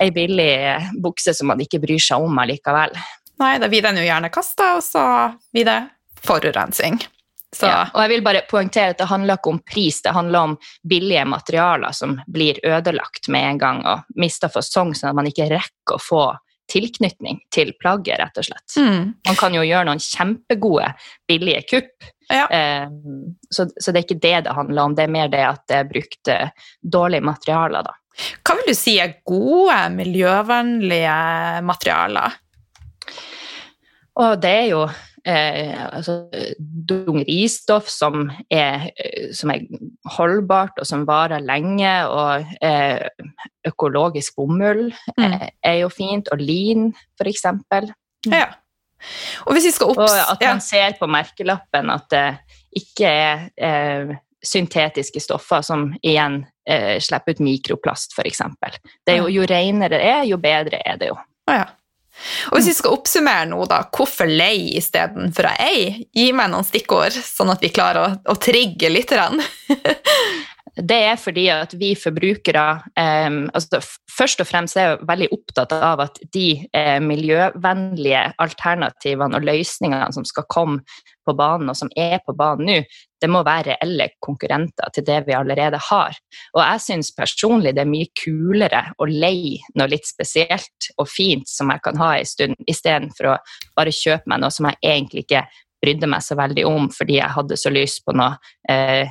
ei billig bukse som man ikke bryr seg om allikevel. Nei, da blir den jo gjerne kasta, og så blir det forurensning. Så Ja. Og jeg vil bare poengtere at det handler ikke om pris, det handler om billige materialer som blir ødelagt med en gang og mister fasong, sånn at man ikke rekker å få tilknytning til plagget, rett og slett. mm. Man kan jo gjøre noen kjempegode, billige kupp. Ja. Eh, så, så det er ikke det det handler om, det er mer det at det er brukt dårlige materialer, da. Hva vil du si er gode, miljøvennlige materialer? Og det er jo altså, dungeristoff som er, eh, som er holdbart og som varer lenge, og eh, økologisk bomull Mm. eh, er jo fint, og lin f.eks. Ja. Og hvis vi skal Og at at Ja. man ser på merkelappen at det ikke er eh, syntetiske stoffer som igjen eh, slipper ut mikroplast, f.eks. Jo, jo renere det er, jo bedre er det jo. Å, ja. Og hvis vi skal oppsummere nå, da, hvorfor lei istedenfor ei? Gi meg noen stikkord, sånn at vi klarer å, å trigge litt. det er fordi at vi forbrukere um, altså Først og fremst er jeg veldig opptatt av at de eh, miljøvennlige alternativene og løsningene som skal komme på banen, og som er på banen nå, det må være reelle konkurrenter til det vi allerede har. Og jeg syns personlig det er mye kulere å leie noe litt spesielt og fint som jeg kan ha en stund, istedenfor å bare kjøpe meg noe som jeg egentlig ikke brydde meg så veldig om fordi jeg hadde så lyst på noe eh,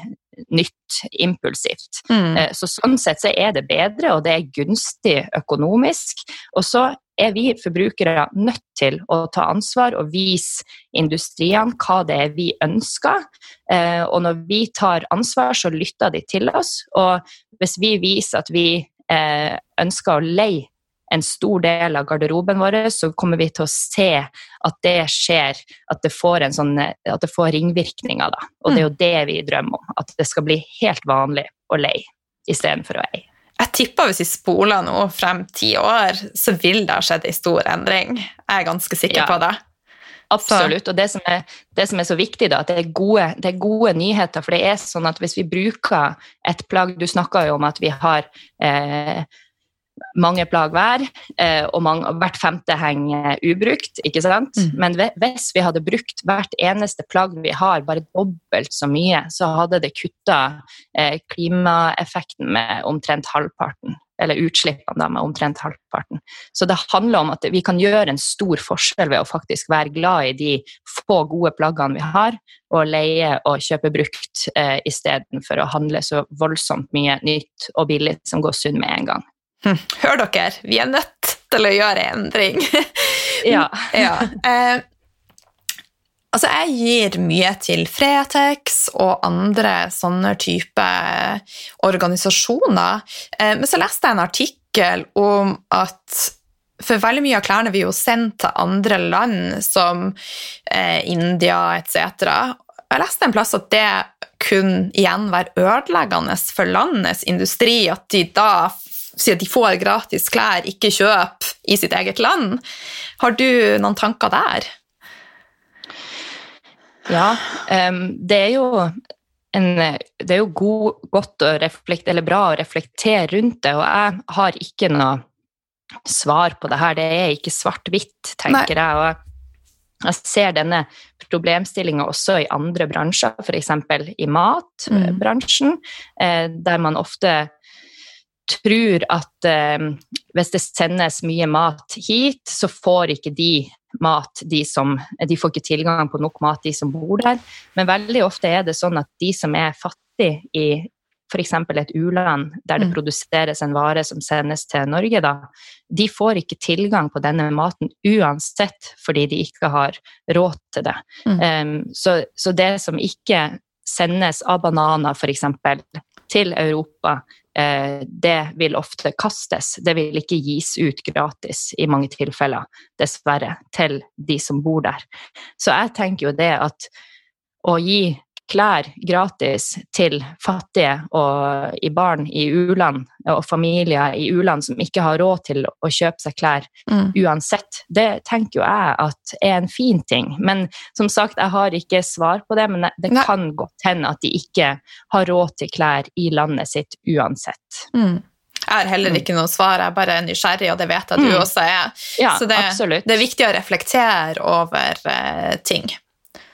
nytt, impulsivt. Mm. Eh, så sånn sett så er det bedre, og det er gunstig økonomisk. Og så er vi forbrukere nødt til å ta ansvar og vise industriene hva det er vi ønsker. Eh, og når vi tar ansvar, så lytter de til oss. Og hvis vi viser at vi eh, ønsker å leie en stor del av garderoben vår, så kommer vi til å se at det skjer, at det får, sånn, at det får ringvirkninger. Da. Og det er jo mm. det vi drømmer om, at det skal bli helt vanlig å leie istedenfor å eie. Jeg tipper hvis vi spoler nå frem ti år, så vil det ha skjedd en stor endring. Jeg er ganske sikker ja. på det. Absolutt. Og det som, er, det som, er, så viktig, da, at det er, gode, det er, gode, nyheter. For det er sånn at hvis vi bruker et plagg Du snakka jo om at vi har eh, mange plagg hver, eh, og mange, hvert femte henger ubrukt. ikke sant? Mm. Men hvis vi hadde brukt hvert eneste plagg vi har, bare dobbelt så mye, så hadde det kutta eh, klimaeffekten med omtrent halvparten. Eller utslippene da, med omtrent halvparten. Så det handler om at vi kan gjøre en stor forskjell ved å faktisk være glad i de få gode plaggene vi har, og leie og kjøpe brukt eh, istedenfor å handle så voldsomt mye nytt og billig som går sunn med en gang. Hm. Hør dere, vi er nødt til å gjøre endring. ja. ja. Eh, altså, jeg gir mye til Fretex og andre sånne type organisasjoner. Eh, men så leste jeg en artikkel om at for veldig mye av klærne vi jo sendt til andre land, som eh, India etc. Jeg leste en plass at det kunne igjen være ødeleggende for landets industri, at de da si at de får gratis klær, ikke kjøp i sitt eget land. Har du noen tanker der? Ja, det er jo en, det er jo god, godt å reflekt, eller bra å reflektere rundt det, og jeg har ikke noe svar på det her. Det er ikke svart-hvitt, tenker Nei. jeg. og jeg ser denne problemstillinga også i andre bransjer, f.eks. i matbransjen, mm. Der man ofte tror at eh, hvis det sendes mye mat hit, så får ikke de mat, de som De får ikke tilgang på nok mat, de som bor der. Men veldig ofte er det sånn at de som er fattige i f.eks. et u-land der det mm. produseres en vare som sendes til Norge, da, de får ikke tilgang på denne maten uansett fordi de ikke har råd til det. Mm. Um, så, så, det som ikke sendes av bananer, f.eks., til Europa, det vil ofte kastes. Det vil ikke gis ut gratis i mange tilfeller, dessverre, til de som bor der. Så jeg tenker jo det at å gi klær gratis til fattige og i barn i u-land og familier i u-land som ikke har råd til å kjøpe seg klær mm. uansett. Det tenker jo jeg at er en fin ting. Men som sagt, jeg har ikke svar på det, men det kan godt hende at de ikke har råd til klær i landet sitt uansett. Mm. Jeg har heller ikke noe svar, jeg er bare nysgjerrig, og det vet jeg du mm. også er. Ja, Så det, det, er viktig å reflektere over uh, ting.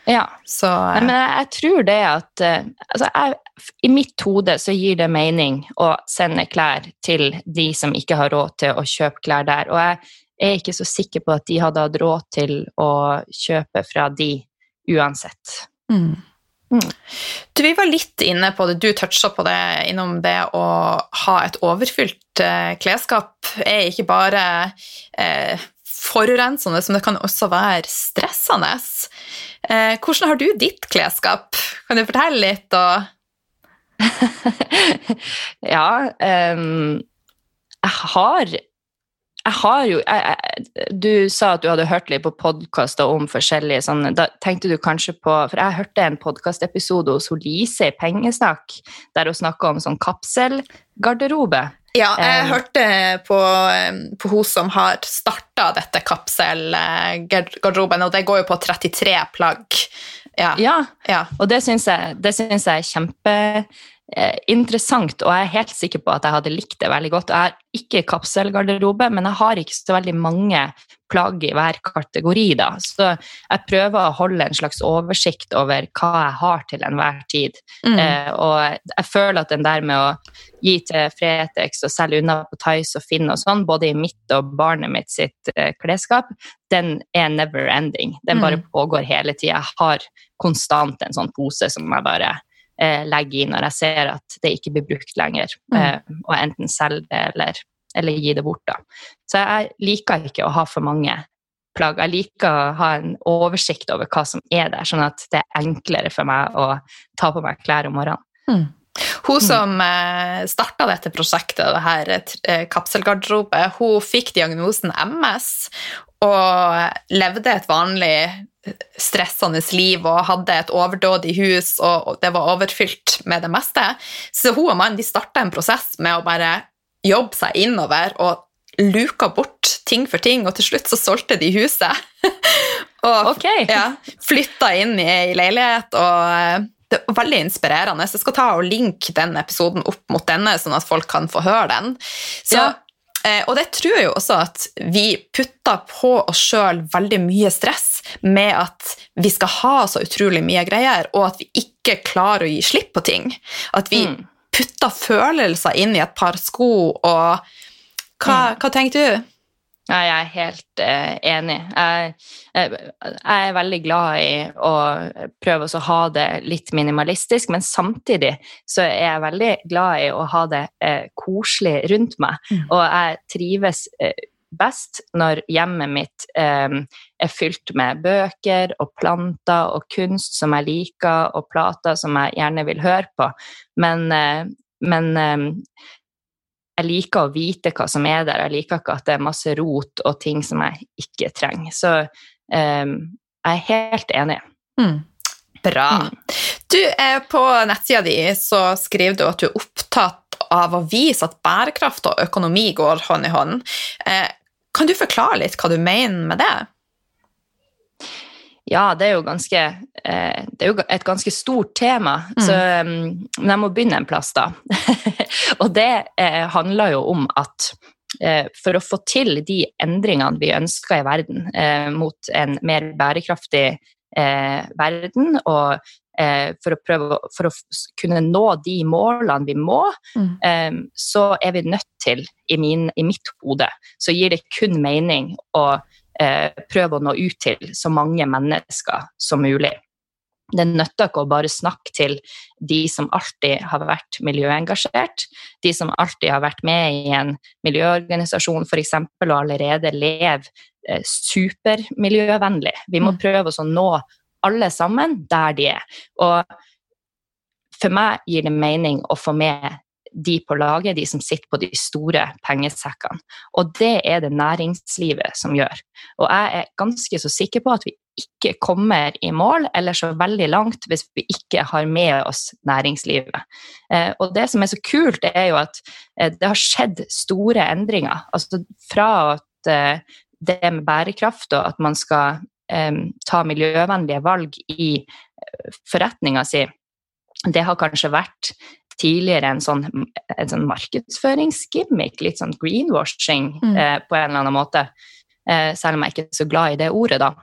Ja. Så, Nei, men jeg, jeg, tror det at uh, altså jeg, I mitt hode så gir det mening å sende klær til de som ikke har råd til å kjøpe klær der. Og jeg er ikke så sikker på at de hadde hatt råd til å kjøpe fra de uansett. Mm. Mm. Du, vi var litt inne på det, du toucha på det innom det å ha et overfylt eh, klesskap er ikke bare eh, forurensende, men det kan også være stressende. Eh, hvordan har du ditt klesskap? Kan du fortelle litt? Og ja um, Jeg har jeg har jo jeg, jeg, Du sa at du hadde hørt litt på podkaster om forskjellige sånne Da tenkte du kanskje på For jeg hørte en podkastepisode hos Lise i Pengesnakk der hun snakka om sånn kapselgarderobe. Ja, jeg um, hørte på, på hun som har starta dette kapselgarderoben, og det går jo på 33 plagg. Ja, ja. og det syns jeg, jeg, er eh, interessant, og jeg er helt sikker på at jeg hadde likt det veldig godt. Jeg har ikke kapselgarderobe, men jeg har ikke så veldig mange plagg i hver kategori. da. Så jeg prøver å holde en slags oversikt over hva jeg har til enhver tid. Mm. Eh, og jeg føler at den der med å gi til Fretex og selge unna på Tice og Finn og sånn, både i mitt og barnet mitt sitt eh, klesskap, den er never ending. Den bare mm. pågår hele tida. Jeg har konstant en sånn pose som jeg bare eh, legger i når jeg ser at det ikke blir brukt lenger, mm. eh, og enten selge det eller eller gi det bort. da. Så jeg liker ikke å ha for mange plagg. Jeg liker å ha en oversikt over hva som er der, sånn at det er enklere for meg å ta på meg klær om morgenen. Mm. Hun som eh, starta dette prosjektet, det her eh, kapselgarderobe, hun fikk diagnosen MS og levde et vanlig stressende liv og hadde et overdådig hus, og det var overfylt med det meste. Så hun og mannen de starta en prosess med å bare jobbe seg innover og luka bort ting for ting, og til slutt så solgte de huset. og okay. ja, flytta inn i ei leilighet. og eh, det er veldig inspirerende. Så Jeg skal ta og linke den episoden opp mot denne, sånn at folk kan få høre den. Så, ja. Eh, og det tror jeg jo også at vi putter på oss sjøl veldig mye stress med at vi skal ha så utrolig mye greier, og at vi ikke klarer å gi slipp på ting. At vi putter følelser inn i et par sko, og hva, mm. hva tenker du? Ja, jeg er helt uh, enig. Jeg, jeg, jeg, er veldig glad i å prøve å ha det litt minimalistisk, men samtidig så er jeg veldig glad i å ha det uh, koselig rundt meg. Mm. Og jeg trives uh, best når hjemmet mitt eh, er fylt med bøker og planter og kunst som jeg liker, og plater som jeg gjerne vil høre på. Men, eh, men eh, jeg liker å vite hva som er der. Jeg liker ikke at det er masse rot og ting som jeg ikke trenger. Så um, jeg er helt enig. Mm. Bra. Mm. Du, er på nettsida di så skriver du at du er opptatt av å vise at bærekraft og økonomi går hånd i hånd. Eh, kan du forklare litt hva du mener med det? Ja, det er jo, ganske, eh, det er jo et ganske stort tema, mm. så um, jeg må begynne en plass, da. og det eh, handler jo om at eh, for å få til de endringene vi ønsker i verden, eh, mot en mer bærekraftig eh, verden, og eh, for, å prøve, for å kunne nå de målene vi må, mm. så er vi nødt til, i, min, i mitt hode, så gir det kun mening å prøve å nå ut til så mange mennesker som mulig. Det nytter ikke å bare snakke til de som alltid har vært miljøengasjert, de som alltid har vært med i en miljøorganisasjon f.eks. og allerede lever eh, supermiljøvennlig. Vi må mm. prøve å nå alle sammen der de er. Og for meg gir det mening å få med de på laget, de som sitter på de store pengesekkene. Og det er det næringslivet som gjør. Og jeg er ganske så sikker på at vi ikke kommer i mål eller så veldig langt hvis vi ikke har med oss næringslivet. Eh, og det som er så kult, er jo at eh, det har skjedd store endringer. Altså fra at eh, det med bærekraft og at man skal ta miljøvennlige valg i forretninga si, det har kanskje vært tidligere en sånn, en sånn markedsføringsgimmick, litt sånn greenwashing mm. eh, på en eller annen måte. Eh, selv om jeg ikke er så glad i det ordet, da.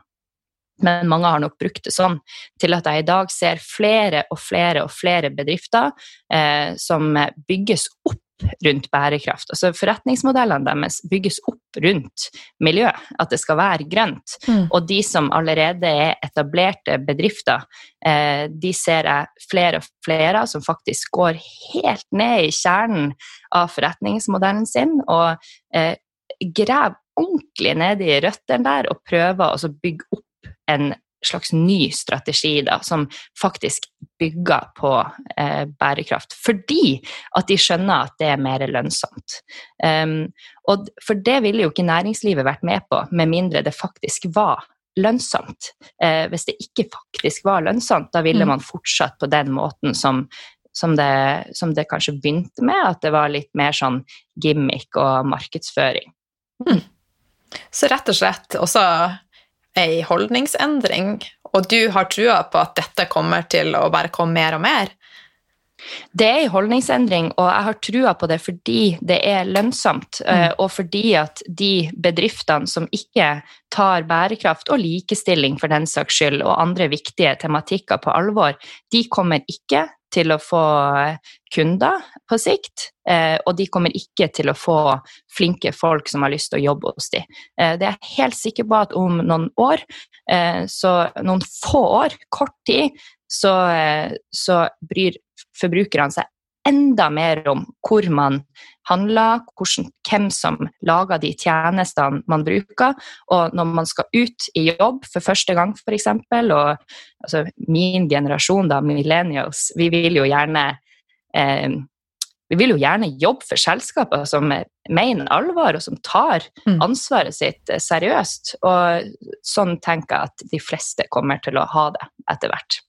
Men mange har nok brukt det sånn til at jeg i dag ser flere og flere og flere bedrifter eh, som bygges opp rundt bærekraft. Altså Forretningsmodellene deres bygges opp rundt miljø, at det skal være grønt. Mm. Og de som allerede er etablerte bedrifter, eh, de ser jeg flere og flere som faktisk går helt ned i kjernen av forretningsmodellen sin og eh, graver ordentlig ned i røttene der og prøver å bygge opp en slags ny strategi da, som faktisk bygger på eh, bærekraft. Fordi at de skjønner at det er mer lønnsomt. Um, og for det ville jo ikke næringslivet vært med på, med mindre det faktisk var lønnsomt. Eh, hvis det ikke faktisk var lønnsomt, da ville mm. man fortsatt på den måten som, som, det, som det kanskje begynte med, at det var litt mer sånn gimmick og markedsføring. Mm. Så rett og slett også ei holdningsendring, og du har trua på at dette kommer til å bare komme mer og mer? Det er en holdningsendring, og jeg har trua på det fordi det er lønnsomt. Mm. Eh, og fordi at de bedriftene som ikke tar bærekraft og likestilling for den saks skyld, og andre viktige tematikker på alvor, de kommer ikke til å få kunder på sikt, eh, og de kommer ikke til å få flinke folk som har lyst til å jobbe hos dem. Eh, det er jeg helt sikker på at om noen år, så noen få år, kort tid, så, så bryr forbrukerne seg enda mer om hvor man handler, hvordan, hvem som lager de tjenestene man bruker. Og når man skal ut i jobb for første gang, f.eks., og altså, min generasjon, da, millennials, vi vil jo gjerne eh, vi vil jo gjerne jobbe for selskaper som mener alvor, og som tar mm. ansvaret sitt seriøst. Og sånn tenker jeg at de fleste kommer til å ha det etter hvert.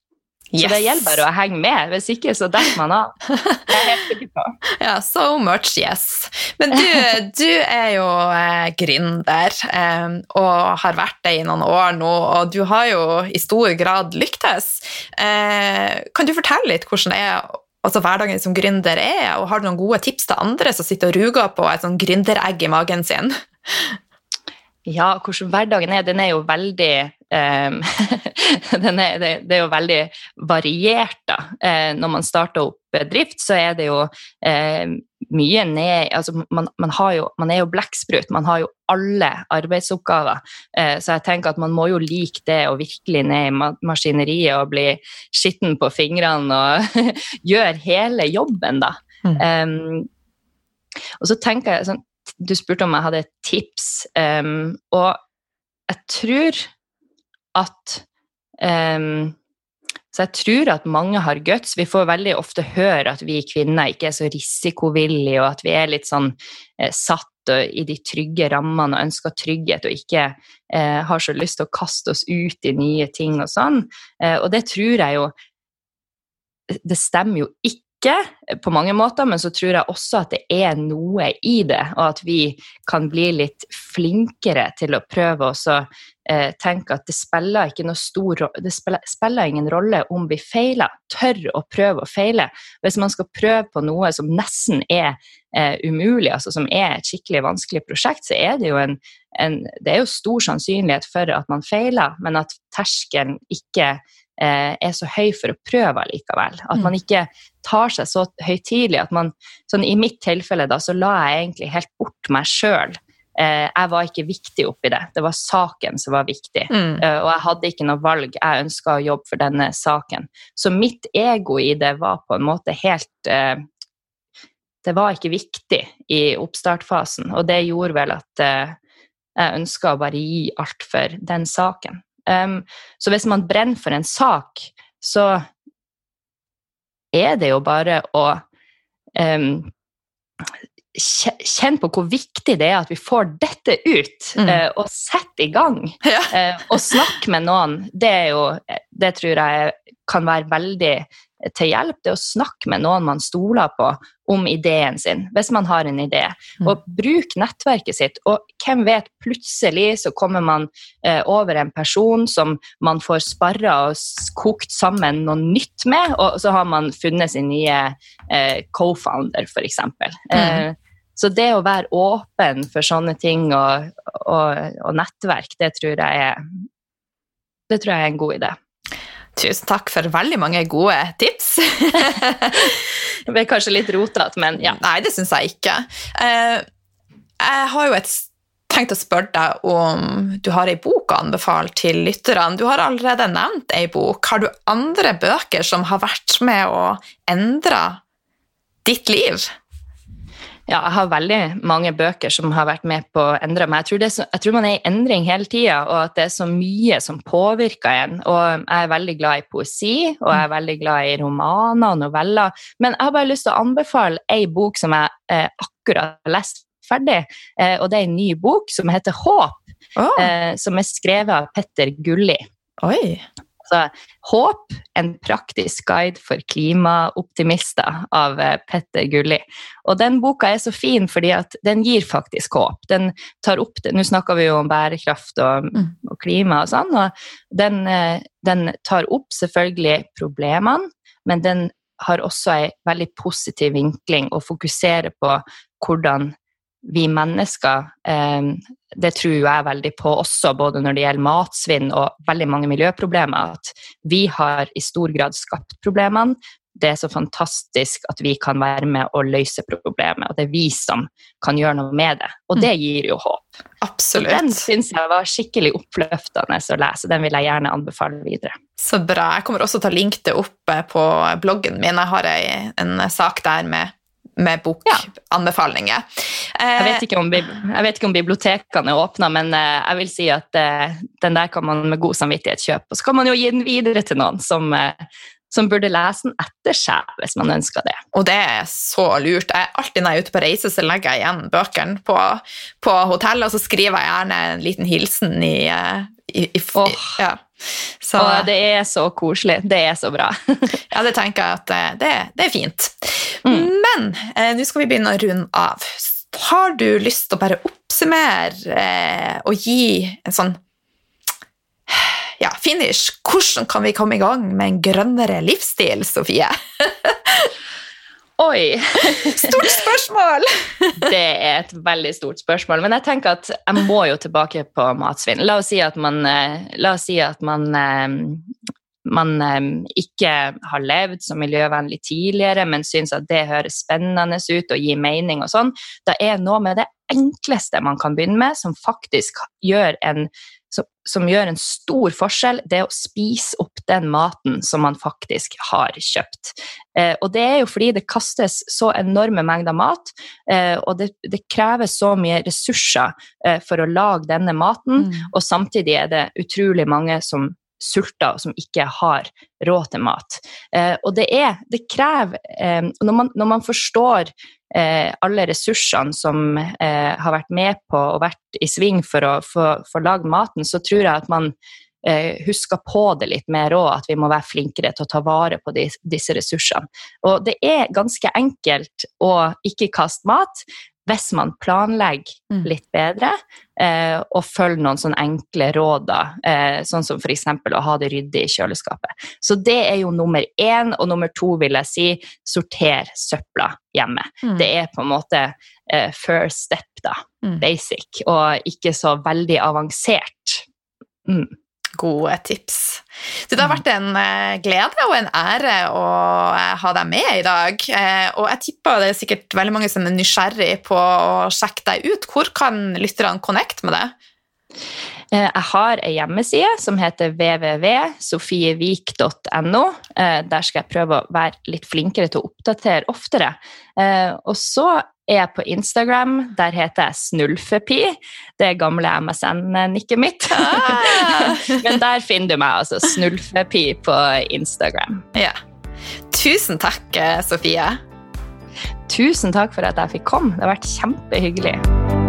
Yes. Så det gjelder bare å henge med, hvis ikke så detter man av. Det er helt sikker på. Ja, so much yes. Men du, du er jo eh, gründer eh, og har vært det i noen år nå, og du har jo i stor grad lyktes. Eh, kan du fortelle litt hvordan det er altså hverdagen som gründer er, og har du noen gode tips til andre som sitter og ruger på et sånn gründeregg i magen sin? Ja, hvordan hverdagen er, den er jo veldig um, er, det, det, er jo veldig variert, da. Eh, når man starter opp bedrift, så er det jo eh, mye ned altså man, man, jo, man, er jo blekksprut, man har jo alle arbeidsoppgaver. Eh, så jeg tenker at man må jo like det å virkelig ned i maskineriet og bli skitten på fingrene og gjøre hele jobben, da. Mm. Um, og så tenker jeg sånn du spurte om jeg hadde et tips, um, og jeg tror at um, så jeg tror at mange har guts. Vi får veldig ofte høre at vi kvinner ikke er så risikovillige, og at vi er litt sånn eh, satt i de trygge rammene og ønsker trygghet og ikke eh, har så lyst til å kaste oss ut i nye ting og sånn. Eh, og det tror jeg jo Det stemmer jo ikke ikke på mange måter, men så tror jeg også at det er noe i det, og at vi kan bli litt flinkere til å prøve å eh, tenke at det spiller, stor, det spiller, ingen rolle om vi feiler. Tør å prøve å feile. Hvis man skal prøve på noe som nesten er eh, umulig, altså som er et skikkelig vanskelig prosjekt, så er det jo en, en det er jo stor sannsynlighet for at man feiler, men at terskelen ikke Eh, er så høy for å prøve likevel. At man mm. ikke tar seg så høytidelig at man sånn I mitt tilfelle da, så la jeg egentlig helt bort meg sjøl. Eh, jeg var ikke viktig oppi det. Det var saken som var viktig. Mm. Eh, og jeg hadde ikke noe valg. Jeg ønska å jobbe for denne saken. Så mitt ego i det var på en måte helt Det var ikke viktig i oppstartfasen, og det gjorde vel at jeg ønska å bare gi alt for den saken. Um, så hvis man brenner for en sak, så er det jo bare å um, Kjenn på hvor viktig det er at vi får dette ut, mm. uh, og sette i gang. Ja. uh, og snakke med noen. Det, er jo, det tror jeg kan være veldig til hjelp, det å snakke med noen man stoler på om ideen sin, hvis man har en idé. Mm. Og bruk nettverket sitt. Og hvem vet, plutselig så kommer man eh, over en person som man får sparra og kokt sammen noe nytt med, og så har man funnet sin nye eh, co-founder, f.eks. Mm. Eh, så det å være åpen for sånne ting og, og, og nettverk, det tror jeg er det tror jeg er en god idé. Tusen takk for veldig mange gode tips. det ble kanskje litt rotete, men ja. Nei, det syns jeg ikke. Eh, jeg har jo et, tenkt å spørre deg om du har ei bok å anbefale til lytterne. Du har allerede nevnt ei bok. Har du andre bøker som har vært med å endre ditt liv? Ja, jeg har veldig mange bøker som har vært med på å endre meg. Jeg tror, så, jeg tror man er i endring hele tida, og at det er så mye som påvirker en. Og jeg er veldig glad i poesi, og jeg er veldig glad i romaner og noveller. Men jeg har bare lyst til å anbefale ei bok som jeg eh, akkurat har lest ferdig, eh, og det er en ny bok som heter Håp, oh. eh, som er skrevet av Petter Gulli. Oi. Altså Håp, en praktisk guide for klimaoptimister av eh, Petter Gulli. Og den boka er så fin fordi at den gir faktisk håp. Den tar opp det. Nå snakker vi jo om bærekraft og, mm. og klima og sånn, og den, eh, den tar opp selvfølgelig problemene, men den har også en veldig positiv vinkling og fokuserer på hvordan vi mennesker eh, Det tror jeg veldig på også, både når det gjelder matsvinn og veldig mange miljøproblemer, at vi har i stor grad skapt problemene. Det er så fantastisk at vi kan være med og løse problemet, og det er vi som kan gjøre noe med det. Og det gir jo håp. Absolutt. Så den syns jeg var skikkelig oppløftende å lese. Den vil jeg gjerne anbefale videre. Så bra. Jeg kommer også til å linke det opp på bloggen min. Jeg har en sak der med med bokanbefalinger. Ja. Jeg, vet ikke om, jeg vet ikke om bibliotekene er åpna, men eh, jeg vil si at eh, den der kan man med god samvittighet kjøpe. Og så kan man jo gi den videre til noen som, eh, som burde lese den etter seg, hvis man ønsker det. Og det er så lurt. Jeg, alltid når jeg er ute på reise, så legger jeg igjen bøkene på, på hotellet, og så skriver jeg gjerne en liten hilsen i, i, i, oh. ja. Så, og det er så koselig. Det er så bra. ja, det tenker jeg at det, det er fint. Mm. Men eh, nå skal vi begynne å runde av. Har du lyst til å bare oppsummere eh, og gi en sånn ja, finish? Hvordan kan vi komme i gang med en grønnere livsstil, Sofie? Oi! Stort spørsmål! det er et veldig stort spørsmål. Men jeg tenker at jeg må jo tilbake på matsvinn. La oss si at man, eh, la oss si at man eh, man um, ikke har levd så miljøvennlig tidligere, men syns at det høres spennende ut og gir mening og sånn, da er noe med det enkleste man kan begynne med, som faktisk gjør en, som, som gjør en stor forskjell, det er å spise opp den maten som man faktisk har kjøpt. Eh, og det er jo fordi det kastes så enorme mengder mat, eh, og det, det, krever så mye ressurser eh, for å lage denne maten, mm. og samtidig er det utrolig mange som sulter og som ikke har råd til mat. Eh, og det er Det krever eh, når, man, når, man, forstår eh, alle ressursene som eh, har vært med på og vært i sving for å få lagd maten, så tror jeg at man eh, husker på det litt mer òg, at vi må være flinkere til å ta vare på de, disse ressursene. Og det er ganske enkelt å ikke kaste mat, hvis man planlegger mm. litt bedre eh, og følger noen sånne enkle råd, eh, sånn som f.eks. å ha det ryddig i kjøleskapet. Så det er jo nummer én. Og nummer to vil jeg si sorter søpla hjemme. Mm. Det er på en måte eh, first step, da. Mm. Basic. Og ikke så veldig avansert. Mm gode tips. Det har vært en eh, glede og en ære å eh, ha deg med i dag. Eh, og jeg tipper det er sikkert veldig mange som er nysgjerrig på å sjekke deg ut. Hvor kan lytterne connecte med deg? Jeg har ei hjemmeside som heter www.sofievik.no. Der skal jeg prøve å være litt flinkere til å oppdatere oftere. Og så er på Instagram. Der heter jeg Snulfepi. Det gamle MSN-nikket mitt. Ah. Men der finner du meg, altså. Snulfepi på Instagram. Ja. Tusen takk, Sofie. Tusen takk for at jeg fikk komme. Det har vært kjempehyggelig.